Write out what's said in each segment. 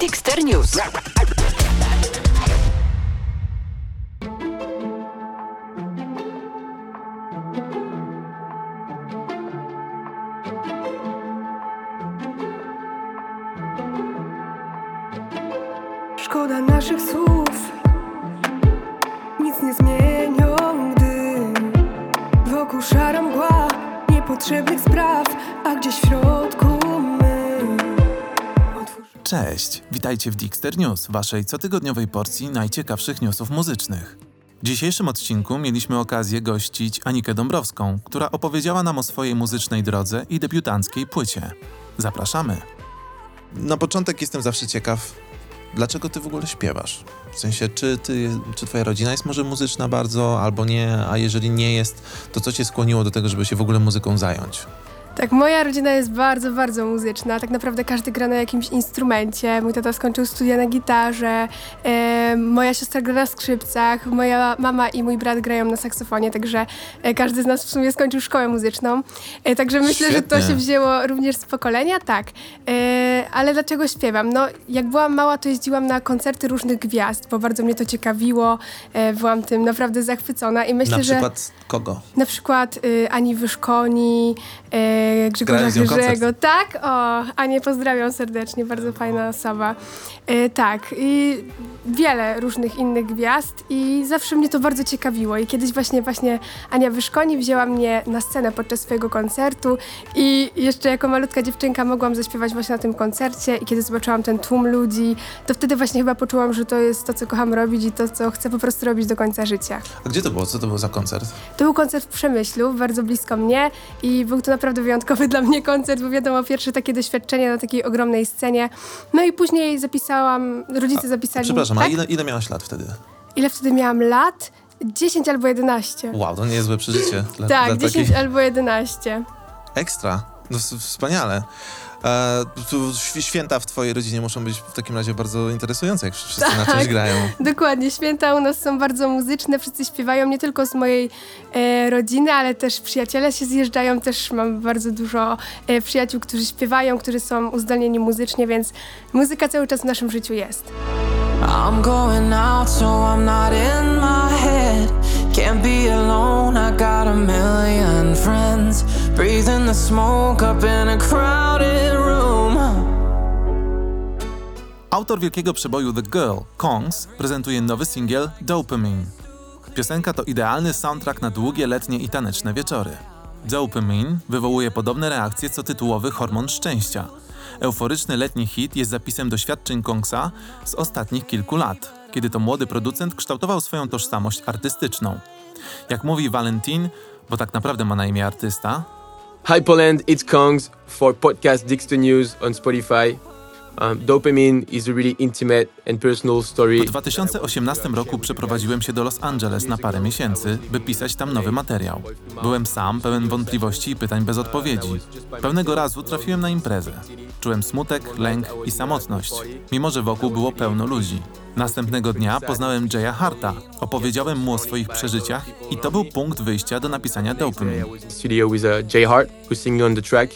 Dexter News. Cześć, witajcie w Dixter News, waszej cotygodniowej porcji najciekawszych newsów muzycznych. W dzisiejszym odcinku mieliśmy okazję gościć Anikę Dąbrowską, która opowiedziała nam o swojej muzycznej drodze i debiutanckiej płycie. Zapraszamy. Na początek jestem zawsze ciekaw, dlaczego ty w ogóle śpiewasz? W sensie, czy, ty, czy twoja rodzina jest może muzyczna bardzo, albo nie, a jeżeli nie jest, to co cię skłoniło do tego, żeby się w ogóle muzyką zająć? Tak, moja rodzina jest bardzo, bardzo muzyczna. Tak naprawdę każdy gra na jakimś instrumencie. Mój tata skończył studia na gitarze, e, moja siostra gra na skrzypcach, moja mama i mój brat grają na saksofonie, także e, każdy z nas w sumie skończył szkołę muzyczną. E, także myślę, że to Świetnie. się wzięło również z pokolenia, tak. E, ale dlaczego śpiewam? No, jak byłam mała, to jeździłam na koncerty różnych gwiazd, bo bardzo mnie to ciekawiło. E, byłam tym naprawdę zachwycona i myślę, Na że... przykład kogo? Na przykład y, Ani Wyszkoni, y, Grzegorza. Tak, o, Anię pozdrawiam serdecznie, bardzo fajna osoba. Y, tak, i wiele różnych innych gwiazd i zawsze mnie to bardzo ciekawiło. I kiedyś właśnie właśnie Ania Wyszkoni wzięła mnie na scenę podczas swojego koncertu i jeszcze jako malutka dziewczynka mogłam zaśpiewać właśnie na tym koncercie i kiedy zobaczyłam ten tłum ludzi, to wtedy właśnie chyba poczułam, że to jest to, co kocham robić i to, co chcę po prostu robić do końca życia. A gdzie to było? Co to był za koncert? To był koncert w Przemyślu, bardzo blisko mnie i był to naprawdę wyjątkowy dla mnie koncert, bo wiadomo, pierwsze takie doświadczenie na takiej ogromnej scenie. No i później zapisałam, rodzice zapisali... Przepraszam, tak? a ile, ile miałaś lat wtedy? Ile wtedy miałam lat? 10 albo 11. Wow, to niezłe przeżycie. Dla, tak, dla 10 takich... albo 11. Ekstra. No, wspaniale. E, święta w twojej rodzinie muszą być w takim razie bardzo interesujące, jak wszyscy na czymś Tak. grają. Dokładnie, święta u nas są bardzo muzyczne, wszyscy śpiewają nie tylko z mojej e, rodziny, ale też przyjaciele się zjeżdżają, też mam bardzo dużo e, przyjaciół, którzy śpiewają, którzy są uzdolnieni muzycznie, więc muzyka cały czas w naszym życiu jest. I'm going out, so I'm not in my head. Can't be alone, I got a million friends. Breathing the smoke up in a crowded room. Autor wielkiego przeboju The Girl, Kongs, prezentuje nowy singiel Dopamine. Piosenka to idealny soundtrack na długie letnie i taneczne wieczory. Dopamine wywołuje podobne reakcje co tytułowy hormon szczęścia. Euforyczny letni hit jest zapisem doświadczeń Kongsa z ostatnich kilku lat, kiedy to młody producent kształtował swoją tożsamość artystyczną. Jak mówi Valentin, bo tak naprawdę ma na imię artysta, Hi Poland, it's Kongs for podcast Dixter News on Spotify. Um, Dopamine is a really intimate and personal story. W 2018 roku przeprowadziłem się do Los Angeles na parę miesięcy, by pisać tam nowy materiał. Byłem sam, pełen wątpliwości i pytań bez odpowiedzi. Pewnego razu trafiłem na imprezę. Czułem smutek, lęk i samotność, mimo że wokół było pełno ludzi. Następnego dnia poznałem Jaya Harta, opowiedziałem mu o swoich przeżyciach i to był punkt wyjścia do napisania Dopamine. Studio with uh, Jay Hart, who's singing on the track,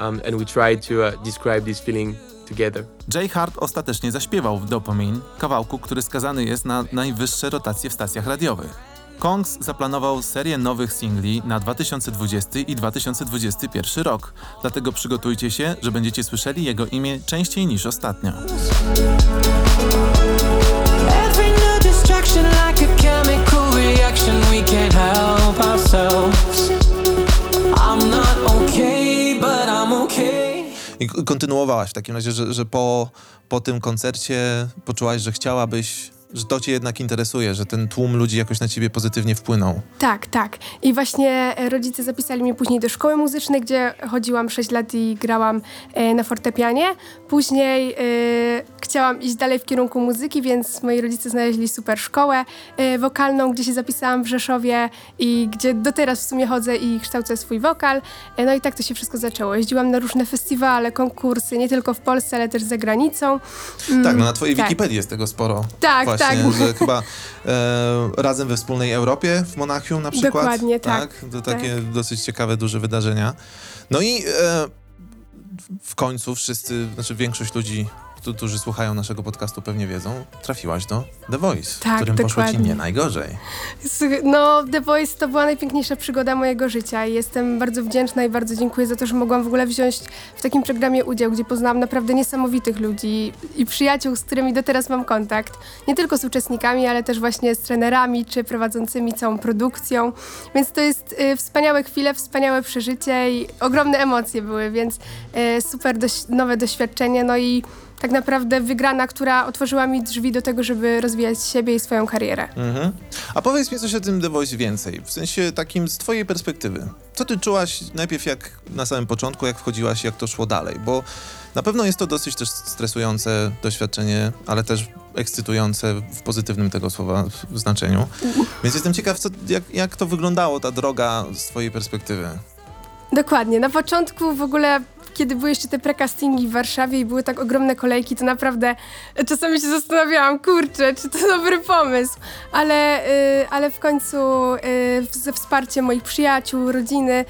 um, and we tried to uh, describe this feeling together. Jay Hart ostatecznie zaśpiewał w Dopamine, kawałku, który skazany jest na najwyższe rotacje w stacjach radiowych. Kongs zaplanował serię nowych singli na 2020 i 2021 rok, dlatego przygotujcie się, że będziecie słyszeli jego imię częściej niż ostatnio. I kontynuowałaś w takim razie, że, że po, po tym koncercie poczułaś, że chciałabyś, że to cię jednak interesuje, że ten tłum ludzi jakoś na ciebie pozytywnie wpłynął. Tak, tak. I właśnie e, rodzice zapisali mnie później do szkoły muzycznej, gdzie chodziłam 6 lat i grałam e, na fortepianie. Później e, chciałam iść dalej w kierunku muzyki, więc moi rodzice znaleźli super szkołę wokalną, gdzie się zapisałam w Rzeszowie i gdzie do teraz w sumie chodzę i kształcę swój wokal. No i tak to się wszystko zaczęło. Jeździłam na różne festiwale, konkursy, nie tylko w Polsce, ale też za granicą. Tak, no na twojej tak. Wikipedii jest tego sporo. Tak, Właśnie, tak. że chyba e, razem we wspólnej Europie w Monachium na przykład. Dokładnie, tak. To takie dosyć ciekawe, duże wydarzenia. No i e, w końcu wszyscy, znaczy większość ludzi, którzy słuchają naszego podcastu pewnie wiedzą, trafiłaś do The Voice, Tak, w którym poszło ci dokładnie. nie najgorzej. No, The Voice to była najpiękniejsza przygoda mojego życia i jestem bardzo wdzięczna i bardzo dziękuję za to, że mogłam w ogóle wziąć w takim programie udział, gdzie poznałam naprawdę niesamowitych ludzi i przyjaciół, z którymi do teraz mam kontakt. Nie tylko z uczestnikami, ale też właśnie z trenerami czy prowadzącymi całą produkcją. Więc to jest y, wspaniałe chwile, wspaniałe przeżycie i ogromne emocje były, więc y, super doś- nowe doświadczenie. No i tak naprawdę wygrana, która otworzyła mi drzwi do tego, żeby rozwijać siebie i swoją karierę. Mhm. A powiedz mi coś o tym The Voice więcej, w sensie takim z twojej perspektywy. Co ty czułaś najpierw jak na samym początku, jak wchodziłaś, jak to szło dalej? Bo na pewno jest to dosyć też stresujące doświadczenie, ale też ekscytujące w pozytywnym tego słowa znaczeniu. Więc jestem ciekaw, co, jak, jak to wyglądało, ta droga z twojej perspektywy. Dokładnie. Na początku w ogóle, kiedy były jeszcze te precastingi w Warszawie i były tak ogromne kolejki, to naprawdę czasami się zastanawiałam, kurczę, czy to dobry pomysł. Ale, y, ale w końcu y, ze wsparciem moich przyjaciół, rodziny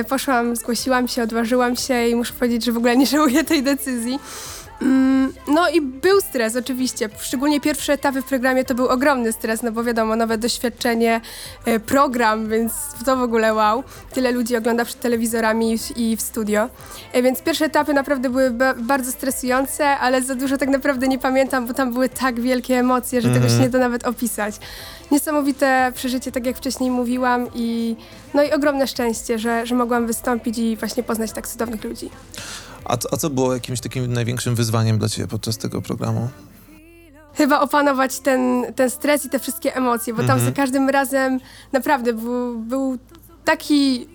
y, poszłam, zgłosiłam się, odważyłam się i muszę powiedzieć, że w ogóle nie żałuję tej decyzji. Mm, No i był stres oczywiście, szczególnie pierwsze etapy w programie to był ogromny stres, no bo wiadomo, nowe doświadczenie, e, program, więc to w ogóle wow. Tyle ludzi ogląda przed telewizorami i w studio. E, Więc pierwsze etapy naprawdę były ba- bardzo stresujące, ale za dużo tak naprawdę nie pamiętam, bo tam były tak wielkie emocje, że tego się nie da nawet opisać. Niesamowite przeżycie, tak jak wcześniej mówiłam i no i ogromne szczęście, że, że mogłam wystąpić i właśnie poznać tak cudownych ludzi. A, co- a co było jakimś takim największym wyzwaniem dla ciebie podczas tego programu? chyba opanować ten, ten stres i te wszystkie emocje, bo tam za każdym razem naprawdę był, był taki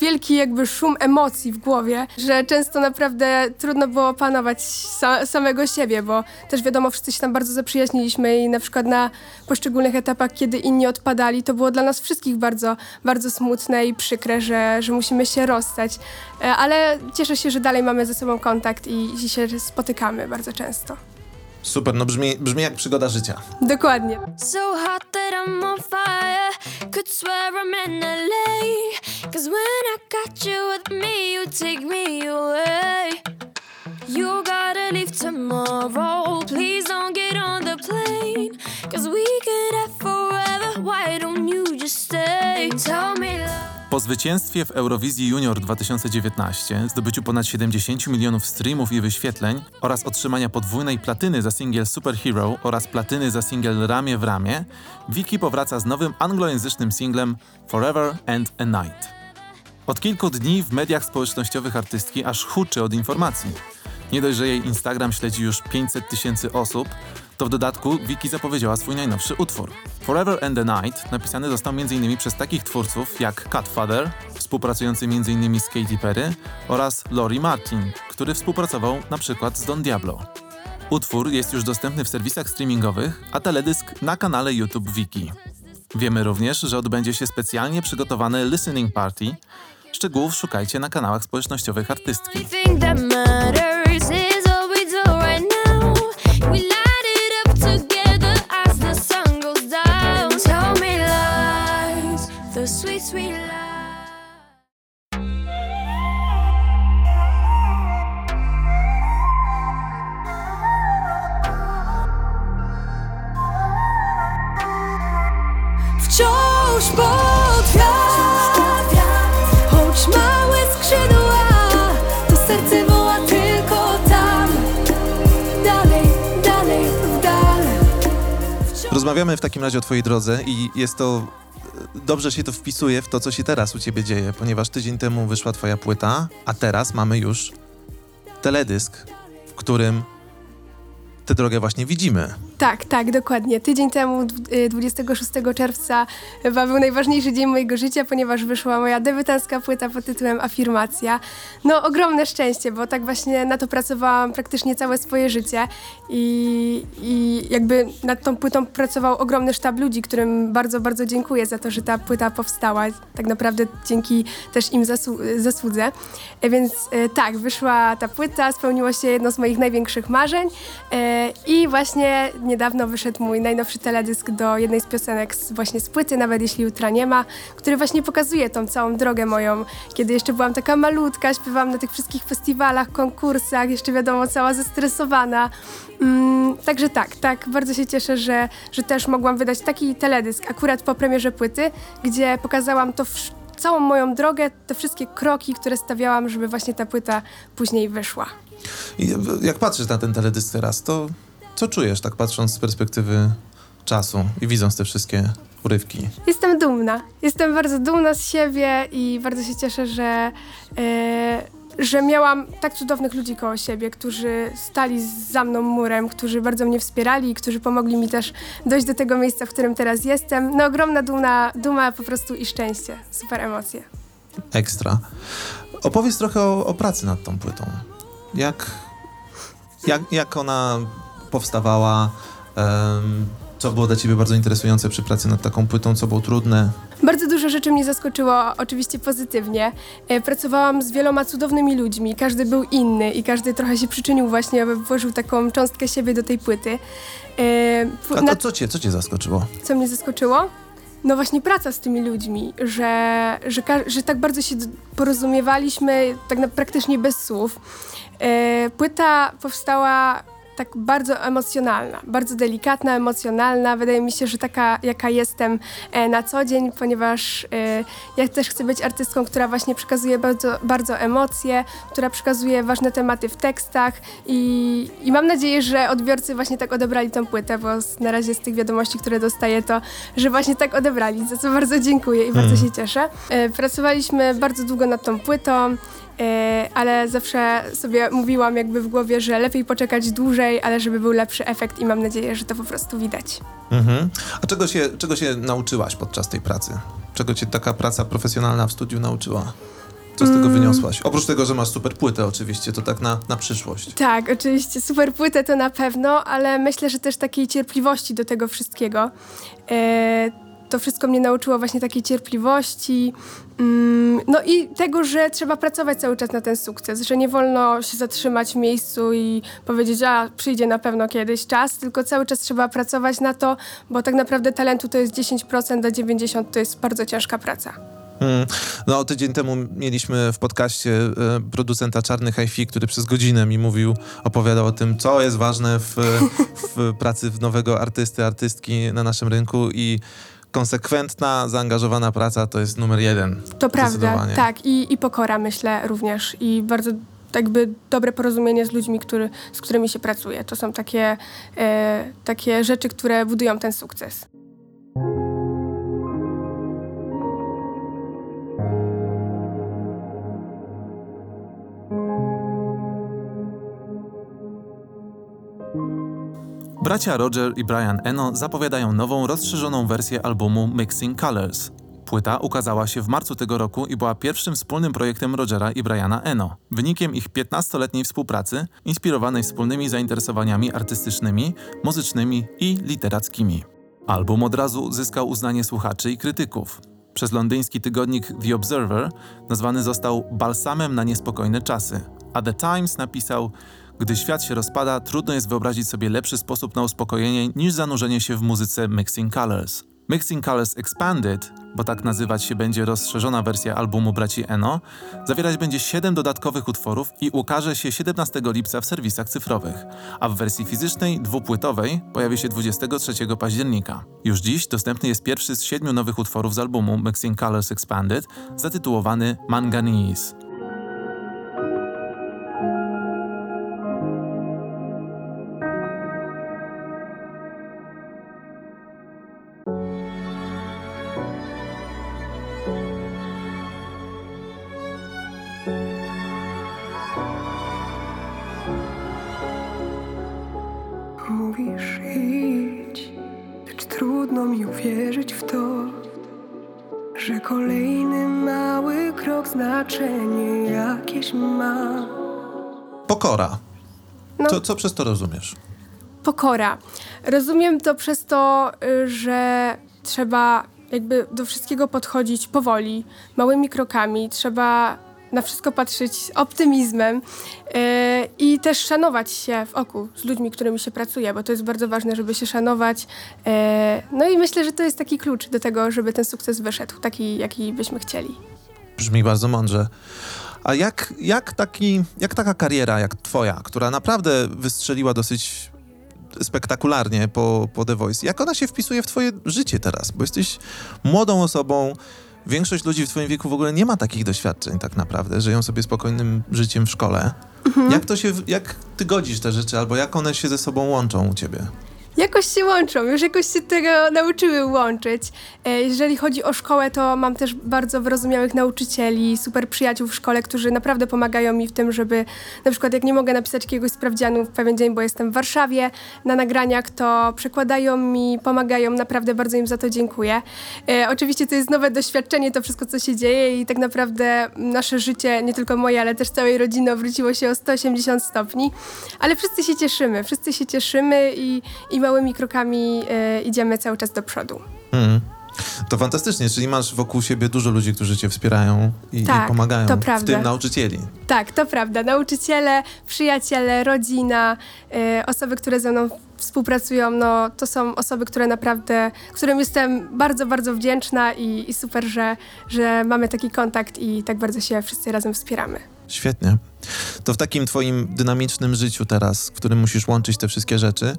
wielki jakby szum emocji w głowie, że często naprawdę trudno było opanować sa samego siebie, bo też wiadomo, wszyscy się tam bardzo zaprzyjaźniliśmy i na przykład na poszczególnych etapach, kiedy inni odpadali, to było dla nas wszystkich bardzo, bardzo smutne i przykre, że, że musimy się rozstać. E, Ale cieszę się, że dalej mamy ze sobą kontakt i, i się spotykamy bardzo często. Super, no brzmi, brzmi jak przygoda życia. Dokładnie. So hot that I'm on fire. Could swear I'm in LA. Cause when got you with me, you take me away. You gotta leave tomorrow. Please don't get on the plane. Cause we could have forever. Why don't you just stay? Tell me love. Po zwycięstwie w Eurowizji Junior 2019, zdobyciu ponad 70 milionów streamów i wyświetleń oraz otrzymania podwójnej platyny za singiel Superhero oraz platyny za singiel Ramię w ramię, Vicky powraca z nowym anglojęzycznym singlem Forever and a Night. Od kilku dni w mediach społecznościowych artystki aż huczy od informacji. Nie dość, że jej Instagram śledzi już 500 tysięcy osób, to w dodatku Vicky zapowiedziała swój najnowszy utwór. Forever and the Night napisany został m.in. przez takich twórców jak Catfather, współpracujący m.in. z Katy Perry oraz Lori Martin, który współpracował przykład z Don Diablo. Utwór jest już dostępny w serwisach streamingowych, a teledysk na kanale YouTube Wiki. Wiemy również, że odbędzie się specjalnie przygotowany listening party. Szczegółów szukajcie na kanałach społecznościowych artystki. Rozmawiamy w takim razie o Twojej drodze i jest to. Dobrze się to wpisuje w to, co się teraz u Ciebie dzieje, ponieważ tydzień temu wyszła Twoja płyta, a teraz mamy już teledysk, w którym tę drogę właśnie widzimy. Tak, tak, dokładnie. Tydzień temu, dw- y, 26 czerwca, chyba był najważniejszy dzień mojego życia, ponieważ wyszła moja debiutancka płyta pod tytułem Afirmacja. No, ogromne szczęście, bo tak właśnie na to pracowałam praktycznie całe swoje życie i, i jakby nad tą płytą pracował ogromny sztab ludzi, którym bardzo, bardzo dziękuję za to, że ta płyta powstała. Tak naprawdę dzięki też im zasłu- zasłudze. E, Więc e, tak, wyszła ta płyta, spełniło się jedno z moich największych marzeń e, i właśnie niedawno wyszedł mój najnowszy teledysk do jednej z piosenek z, właśnie z płyty, nawet jeśli jutra nie ma, który właśnie pokazuje tą całą drogę moją, kiedy jeszcze byłam taka malutka, śpiewałam na tych wszystkich festiwalach, konkursach, jeszcze wiadomo, cała zestresowana. Mm, także tak, tak, bardzo się cieszę, że, że też mogłam wydać taki teledysk akurat po premierze płyty, gdzie pokazałam to całą moją drogę, te wszystkie kroki, które stawiałam, żeby właśnie ta płyta później wyszła. I jak patrzysz na ten teledysk teraz, to co czujesz, tak patrząc z perspektywy czasu i widząc te wszystkie urywki? Jestem dumna. Jestem bardzo dumna z siebie i bardzo się cieszę, że, e, że miałam tak cudownych ludzi koło siebie, którzy stali za mną murem, którzy bardzo mnie wspierali i którzy pomogli mi też dojść do tego miejsca, w którym teraz jestem. No ogromna duma, duma po prostu i szczęście. Super emocje. Ekstra. Opowiedz trochę o, o pracy nad tą płytą. Jak, jak, jak ona powstawała? co było dla ciebie bardzo interesujące przy pracy nad taką płytą? Co było trudne? Bardzo dużo rzeczy mnie zaskoczyło, oczywiście pozytywnie. E, Pracowałam z wieloma cudownymi ludźmi, każdy był inny i każdy trochę się przyczynił właśnie, aby włożył taką cząstkę siebie do tej płyty. E, A to co cię, co cię zaskoczyło? co mnie zaskoczyło? No właśnie praca z tymi ludźmi, że, że, że tak bardzo się porozumiewaliśmy, tak na, praktycznie bez słów. E, płyta powstała tak bardzo emocjonalna, bardzo delikatna, emocjonalna. Wydaje mi się, że taka, jaka jestem e, na co dzień, ponieważ e, ja też chcę być artystką, która właśnie przekazuje bardzo, bardzo emocje, która przekazuje ważne tematy w tekstach i, i mam nadzieję, że odbiorcy właśnie tak odebrali tą płytę, bo na razie z tych wiadomości, które dostaję, to że właśnie tak odebrali, za co bardzo dziękuję i bardzo się cieszę. E, pracowaliśmy bardzo długo nad tą płytą. E, ale zawsze sobie mówiłam jakby w głowie, że lepiej poczekać dłużej, ale żeby był lepszy efekt i mam nadzieję, że to po prostu widać. Mhm. A czego się, czego się nauczyłaś podczas tej pracy? Czego cię taka praca profesjonalna w studiu nauczyła? Co z tego Mm. wyniosłaś? Oprócz tego, że masz super płytę oczywiście, to tak na, na przyszłość. Tak, oczywiście, super płytę to na pewno, ale myślę, że też takiej cierpliwości do tego wszystkiego. E, to wszystko mnie nauczyło właśnie takiej cierpliwości, mm, no i tego, że trzeba pracować cały czas na ten sukces, że nie wolno się zatrzymać w miejscu i powiedzieć, a przyjdzie na pewno kiedyś czas, tylko cały czas trzeba pracować na to, bo tak naprawdę talentu to jest 10%, a 90% to jest bardzo ciężka praca. Mm. No, tydzień temu mieliśmy w podcaście e, producenta Czarny Hi-Fi, który przez godzinę mi mówił, opowiadał o tym, co jest ważne w, w pracy nowego artysty, artystki na naszym rynku i konsekwentna, zaangażowana praca to jest numer jeden. To prawda, tak. I, I pokora, myślę, również. I bardzo jakby dobre porozumienie z ludźmi, który, z którymi się pracuje. To są takie, e, takie rzeczy, które budują ten sukces. Bracia Roger i Brian Eno zapowiadają nową, rozszerzoną wersję albumu Mixing Colors. Płyta ukazała się w marcu tego roku i była pierwszym wspólnym projektem Rogera i Briana Eno. Wynikiem ich 15-letniej współpracy, inspirowanej wspólnymi zainteresowaniami artystycznymi, muzycznymi i literackimi. Album od razu zyskał uznanie słuchaczy i krytyków. Przez londyński tygodnik The Observer nazwany został balsamem na niespokojne czasy, a The Times napisał gdy świat się rozpada, trudno jest wyobrazić sobie lepszy sposób na uspokojenie niż zanurzenie się w muzyce Mixing Colors. Mixing Colors Expanded, bo tak nazywać się będzie rozszerzona wersja albumu braci Eno, zawierać będzie 7 dodatkowych utworów i ukaże się 17 lipca w serwisach cyfrowych, a w wersji fizycznej, dwupłytowej, pojawi się 23 października. Już dziś dostępny jest pierwszy z siedmiu nowych utworów z albumu Mixing Colors Expanded, zatytułowany Manganese. Mówisz idź, lecz trudno mi uwierzyć w to, że kolejny mały krok znaczenie jakieś ma. Pokora. No. Co, co przez to rozumiesz? Pokora. Rozumiem to przez to, y, że trzeba jakby do wszystkiego podchodzić powoli, małymi krokami. Trzeba na wszystko patrzeć z optymizmem e, i też szanować się w oku z ludźmi, którymi się pracuje, bo to jest bardzo ważne, żeby się szanować. E, no i myślę, że to jest taki klucz do tego, żeby ten sukces wyszedł, taki, jaki byśmy chcieli. Brzmi bardzo mądrze. A jak, jak, taki, jak taka kariera, jak twoja, która naprawdę wystrzeliła dosyć spektakularnie po, po The Voice, jak ona się wpisuje w twoje życie teraz? Bo jesteś młodą osobą, większość ludzi w twoim wieku w ogóle nie ma takich doświadczeń tak naprawdę, żyją sobie spokojnym życiem w szkole. Jak to się, jak ty godzisz te rzeczy, albo jak one się ze sobą łączą u ciebie? Jakoś się łączą, już jakoś się tego nauczyły łączyć. E, Jeżeli chodzi o szkołę, to mam też bardzo wyrozumiałych nauczycieli, super przyjaciół w szkole, którzy naprawdę pomagają mi w tym, żeby na przykład jak nie mogę napisać jakiegoś sprawdzianu w pewien dzień, bo jestem w Warszawie na nagraniach, to przekładają mi, pomagają, naprawdę bardzo im za to dziękuję. E, oczywiście to jest nowe doświadczenie, to wszystko, co się dzieje i tak naprawdę nasze życie, nie tylko moje, ale też całej rodziny obróciło się o 180 stopni, ale wszyscy się cieszymy, wszyscy się cieszymy i, i małymi krokami e, idziemy cały czas do przodu. Mhm. To fantastycznie, czyli masz wokół siebie dużo ludzi, którzy cię wspierają i, Tak, i pomagają, to w prawda. tym nauczycieli. Tak, to prawda. Nauczyciele, przyjaciele, rodzina, e, osoby, które ze mną współpracują, no to są osoby, które naprawdę, którym jestem bardzo, bardzo wdzięczna i, i super, że, że mamy taki kontakt i tak bardzo się wszyscy razem wspieramy. Świetnie. To w takim twoim dynamicznym życiu teraz, w którym musisz łączyć te wszystkie rzeczy,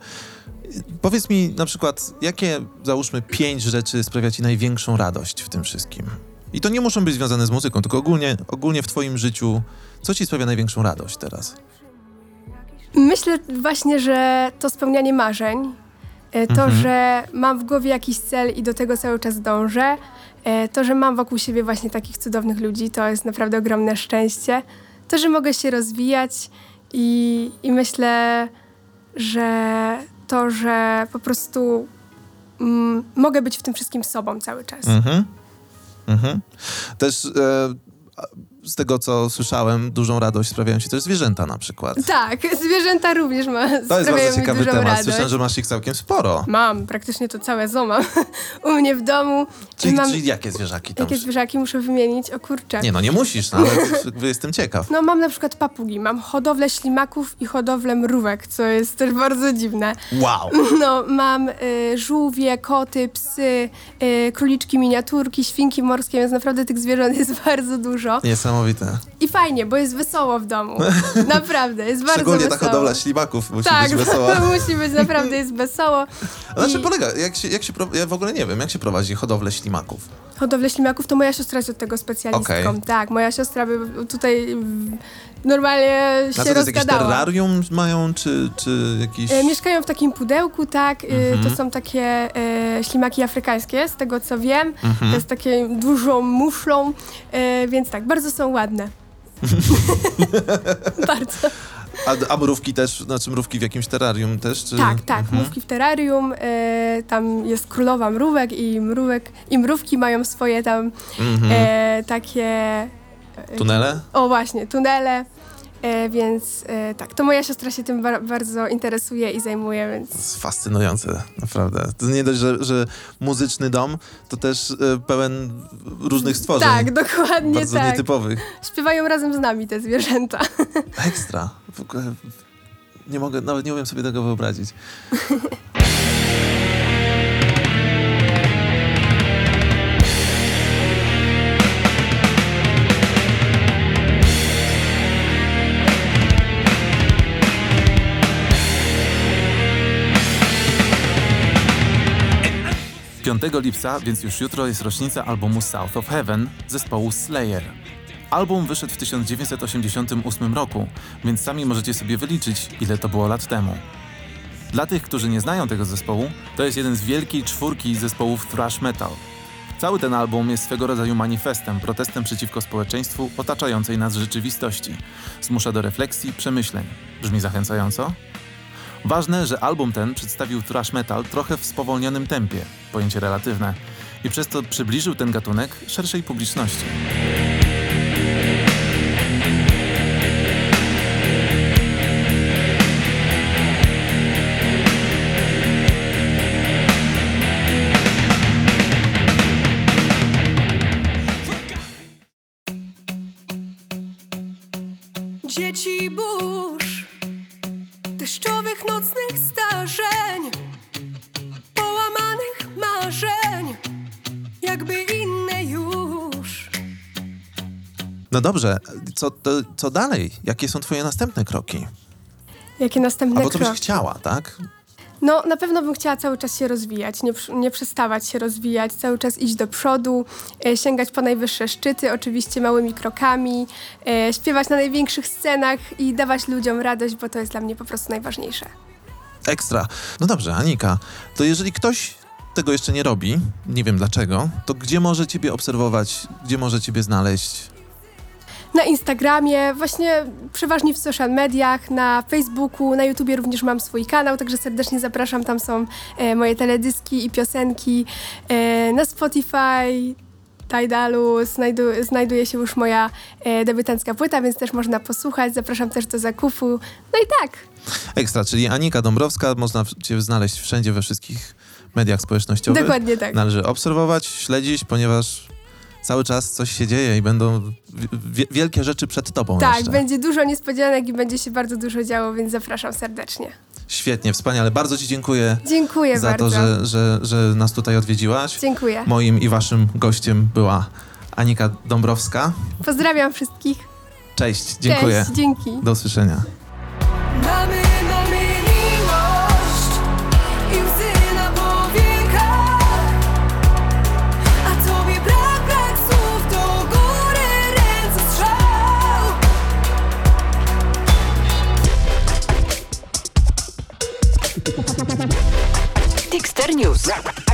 powiedz mi na przykład, jakie, załóżmy, pięć rzeczy sprawia ci największą radość w tym wszystkim? I to nie muszą być związane z muzyką, tylko ogólnie, ogólnie w twoim życiu, co ci sprawia największą radość teraz? Myślę właśnie, że to spełnianie marzeń, e, to, Mhm. że mam w głowie jakiś cel i do tego cały czas dążę, e, to, że mam wokół siebie właśnie takich cudownych ludzi, to jest naprawdę ogromne szczęście. To, że mogę się rozwijać i, i myślę, że to, że po prostu mm, mogę być w tym wszystkim sobą cały czas. Mhm. Mhm. Też e, z tego, co słyszałem, dużą radość sprawiają ci też zwierzęta na przykład. Tak, zwierzęta również ma, To jest bardzo ciekawy temat. radość. Słyszałem, że masz ich całkiem sporo. Mam, praktycznie to całe zoo mam u mnie w domu. Czyli, mam, czyli jakie zwierzaki tam? jakie zwierzaki muszę wymienić? O kurczę. Nie no, nie musisz, no, ale jestem ciekaw. No mam na przykład papugi, mam hodowlę ślimaków i hodowlę mrówek, co jest też bardzo dziwne. Wow! No mam y, żółwie, koty, psy, y, króliczki miniaturki, świnki morskie, więc naprawdę tych zwierząt jest bardzo dużo. Niesamowite. I fajnie, bo jest wesoło w domu. Naprawdę, jest bardzo Szczególnie ta wesoło. hodowla ślimaków musi tak, być wesoła. musi być, naprawdę jest wesoło. A na czym I polega? Jak się, jak się, ja w ogóle nie wiem, jak się prowadzi hodowlę ślimaków? hodowlę ślimaków to moja siostra jest od tego specjalistką. Okej. Tak, moja siostra by tutaj normalnie się co to jest jakieś terrarium mają, czy, czy jakiś... E, mieszkają w takim pudełku, tak. E, Mhm. To są takie e, ślimaki afrykańskie, z tego co wiem. Mhm. To jest takie dużą muszlą, e, więc tak, bardzo są ładne. bardzo. A, a mrówki też, znaczy mrówki w jakimś terrarium też, czy... Tak, tak, Mhm. mrówki w terrarium. E, tam jest królowa mrówek i mrówek i mrówki mają swoje tam Mhm. e, takie... Tunele? O właśnie, tunele. E, więc e, tak, to moja siostra się tym bar- bardzo interesuje i zajmuje, więc To jest fascynujące, naprawdę. To nie dość, że, że muzyczny dom, to też e, pełen różnych stworzeń. tak, dokładnie Bardzo tak. nietypowych. Śpiewają razem z nami te zwierzęta. Ekstra. W ogóle nie mogę, nawet nie umiem sobie tego wyobrazić. Piątego lipca, więc już jutro jest rocznica albumu South of Heaven zespołu Slayer. Album wyszedł w 1988 roku, więc sami możecie sobie wyliczyć, ile to było lat temu. Dla tych, którzy nie znają tego zespołu, to jest jeden z wielkiej czwórki zespołów thrash metal. Cały ten album jest swego rodzaju manifestem, protestem przeciwko społeczeństwu otaczającej nas rzeczywistości. Zmusza do refleksji, przemyśleń. Brzmi zachęcająco? Ważne, że album ten przedstawił thrash metal trochę w spowolnionym tempie, pojęcie relatywne, i przez to przybliżył ten gatunek szerszej publiczności. dzieci burz, deszczowych nocnych zdarzeń, połamanych marzeń, jakby inne już. No dobrze, co, to, co dalej? Jakie są twoje następne kroki? Jakie następne Albo co byś kroki? chciała, tak? No, na pewno bym chciała cały czas się rozwijać, nie, nie przestawać się rozwijać, cały czas iść do przodu, e, sięgać po najwyższe szczyty, oczywiście małymi krokami, e, śpiewać na największych scenach i dawać ludziom radość, bo to jest dla mnie po prostu najważniejsze. Ekstra. No dobrze, Anika, to jeżeli ktoś tego jeszcze nie robi, nie wiem dlaczego, to gdzie może ciebie obserwować, gdzie może ciebie znaleźć? Na Instagramie, właśnie przeważnie w social mediach, na Facebooku, na YouTubie również mam swój kanał, także serdecznie zapraszam. Tam są e, moje teledyski i piosenki. E, na Spotify, Tidalu znajdu, znajduje się już moja e, debiutancka płyta, więc też można posłuchać. Zapraszam też do zakupu. No i tak. Ekstra, czyli Anika Dąbrowska, można cię znaleźć wszędzie, we wszystkich mediach społecznościowych. Dokładnie tak. Należy obserwować, śledzić, ponieważ cały czas coś się dzieje i będą wi- wielkie rzeczy przed tobą Tak, jeszcze. będzie dużo niespodzianek i będzie się bardzo dużo działo, więc zapraszam serdecznie. Świetnie, wspaniale. Bardzo ci dziękuję Dziękuję za bardzo. to, że, że, że nas tutaj odwiedziłaś. Dziękuję. Moim i waszym gościem była Anika Dąbrowska. Pozdrawiam wszystkich. Cześć, dziękuję. Cześć, dzięki. Do usłyszenia. Dexter News.